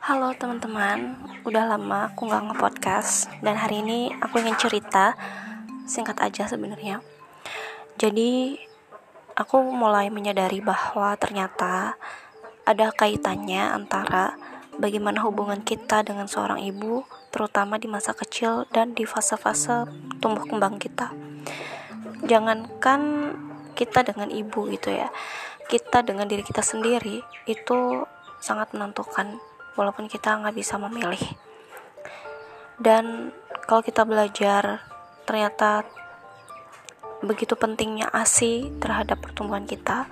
Halo teman-teman, udah lama aku nggak nge-podcast dan hari ini aku ingin cerita singkat aja sebenarnya. Jadi aku mulai menyadari bahwa ternyata ada kaitannya antara bagaimana hubungan kita dengan seorang ibu, terutama di masa kecil dan di fase-fase tumbuh kembang kita. Jangankan kita dengan ibu gitu ya, kita dengan diri kita sendiri itu sangat menentukan walaupun kita nggak bisa memilih. Dan kalau kita belajar ternyata begitu pentingnya ASI terhadap pertumbuhan kita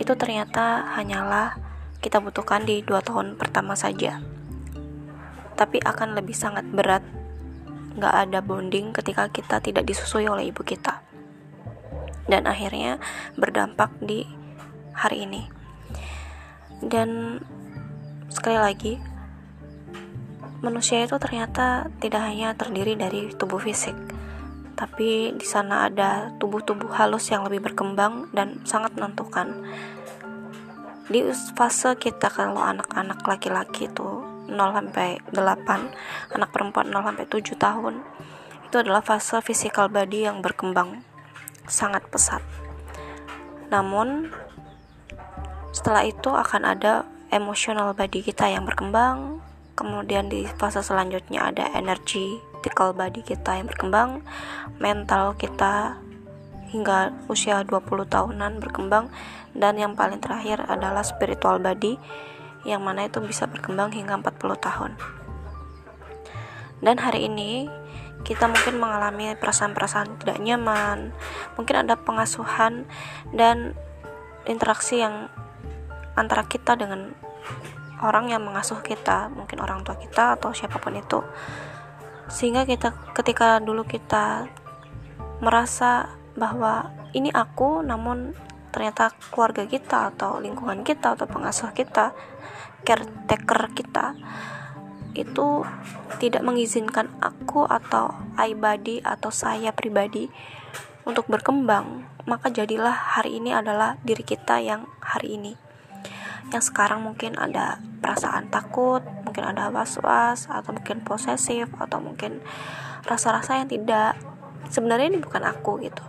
itu ternyata hanyalah kita butuhkan di dua tahun pertama saja. Tapi akan lebih sangat berat. Nggak ada bonding ketika kita tidak disusui oleh ibu kita. Dan akhirnya berdampak di hari ini. Dan sekali lagi manusia itu ternyata tidak hanya terdiri dari tubuh fisik tapi di sana ada tubuh-tubuh halus yang lebih berkembang dan sangat menentukan. Di fase kita kalau anak-anak laki-laki itu 0 sampai 8 anak perempuan 0 sampai 7 tahun itu adalah fase physical body yang berkembang sangat pesat. Namun setelah itu akan ada emotional body kita yang berkembang. Kemudian di fase selanjutnya ada energy physical body kita yang berkembang. Mental kita hingga usia 20 tahunan berkembang. Dan yang paling terakhir adalah spiritual body yang mana itu bisa berkembang hingga 40 tahun. Dan hari ini kita mungkin mengalami perasaan-perasaan tidak nyaman mungkin ada pengasuhan dan interaksi yang antara kita dengan orang yang mengasuh kita mungkin orang tua kita atau siapa pun itu. Sehingga kita ketika dulu kita merasa bahwa ini aku namun ternyata keluarga kita atau lingkungan kita atau pengasuh kita caretaker kita itu tidak mengizinkan aku atau I body atau saya pribadi untuk berkembang maka jadilah hari ini adalah diri kita yang hari ini yang sekarang mungkin ada perasaan takut, mungkin ada was-was, atau mungkin posesif, atau mungkin rasa-rasa yang tidak sebenarnya ini bukan aku gitu.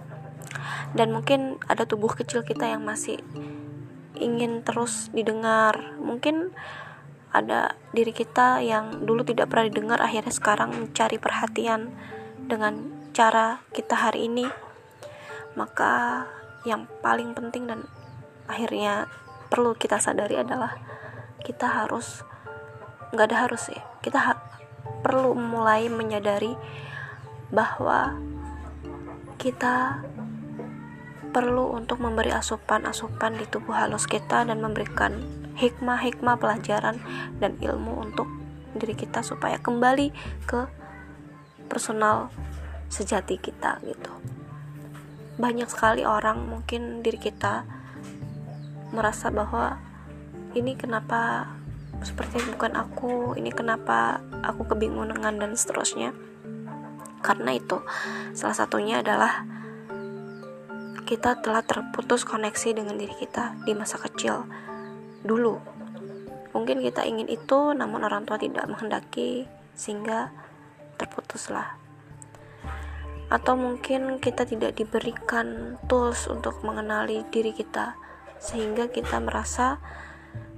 Dan mungkin ada tubuh kecil kita yang masih ingin terus didengar. Mungkin ada diri kita yang dulu tidak pernah didengar akhirnya sekarang mencari perhatian dengan cara kita hari ini. Maka yang paling penting dan akhirnya perlu kita sadari adalah kita harus nggak ada harus ya kita ha perlu mulai menyadari bahwa kita perlu untuk memberi asupan-asupan di tubuh halus kita dan memberikan hikmah-hikmah pelajaran dan ilmu untuk diri kita supaya kembali ke personal sejati kita gitu. Banyak sekali orang mungkin diri kita merasa bahwa ini kenapa seperti bukan aku ini kenapa aku kebingungan dan seterusnya. Karena itu salah satunya adalah kita telah terputus koneksi dengan diri kita di masa kecil dulu. Mungkin kita ingin itu namun orang tua tidak menghendaki sehingga terputuslah. Atau mungkin kita tidak diberikan tools untuk mengenali diri kita sehingga kita merasa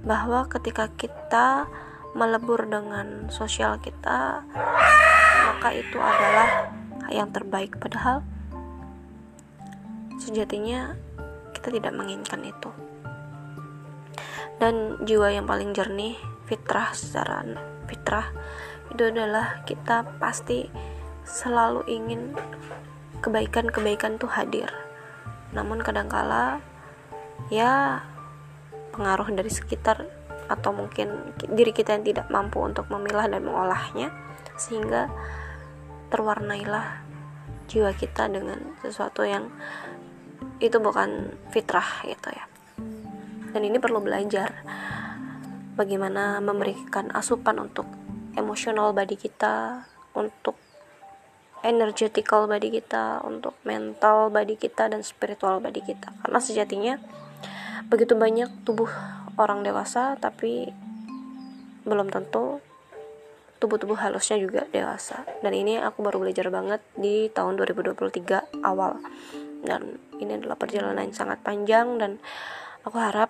bahwa ketika kita melebur dengan sosial kita maka itu adalah yang terbaik. Padahal sejatinya kita tidak menginginkan itu. Dan jiwa yang paling jernih fitrah secara fitrah itu adalah kita pasti selalu ingin kebaikan-kebaikan tuh hadir. Namun kadangkala ya pengaruh dari sekitar atau mungkin diri kita yang tidak mampu untuk memilah dan mengolahnya sehingga terwarnailah jiwa kita dengan sesuatu yang itu bukan fitrah gitu ya. Dan ini perlu belajar bagaimana memberikan asupan untuk emosional body kita untuk energetical body kita untuk mental body kita dan spiritual body kita. Karena sejatinya begitu banyak tubuh orang dewasa tapi belum tentu tubuh-tubuh halusnya juga dewasa. Dan ini aku baru belajar banget di tahun 2023 awal. Dan ini adalah perjalanan yang sangat panjang dan aku harap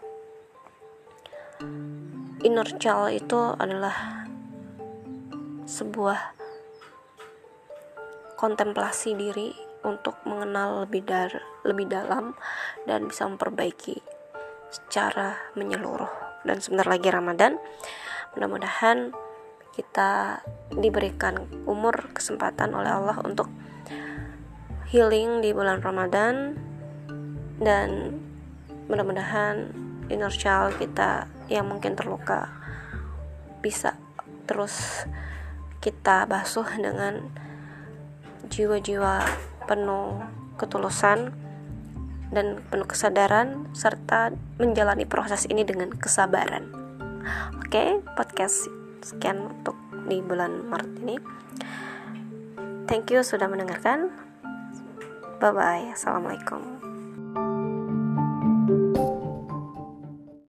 inner child itu adalah sebuah kontemplasi diri untuk mengenal lebih dar lebih dalam dan bisa memperbaiki secara menyeluruh. Dan sebentar lagi Ramadan mudah-mudahan kita diberikan umur kesempatan oleh Allah untuk healing di bulan Ramadan. Dan mudah-mudahan inner child kita yang mungkin terluka bisa terus kita basuh dengan jiwa-jiwa penuh ketulusan dan penuh kesadaran serta menjalani proses ini dengan kesabaran. Oke, okay, podcast sekian untuk di bulan Maret ini. Thank you sudah mendengarkan. Bye bye. Assalamualaikum.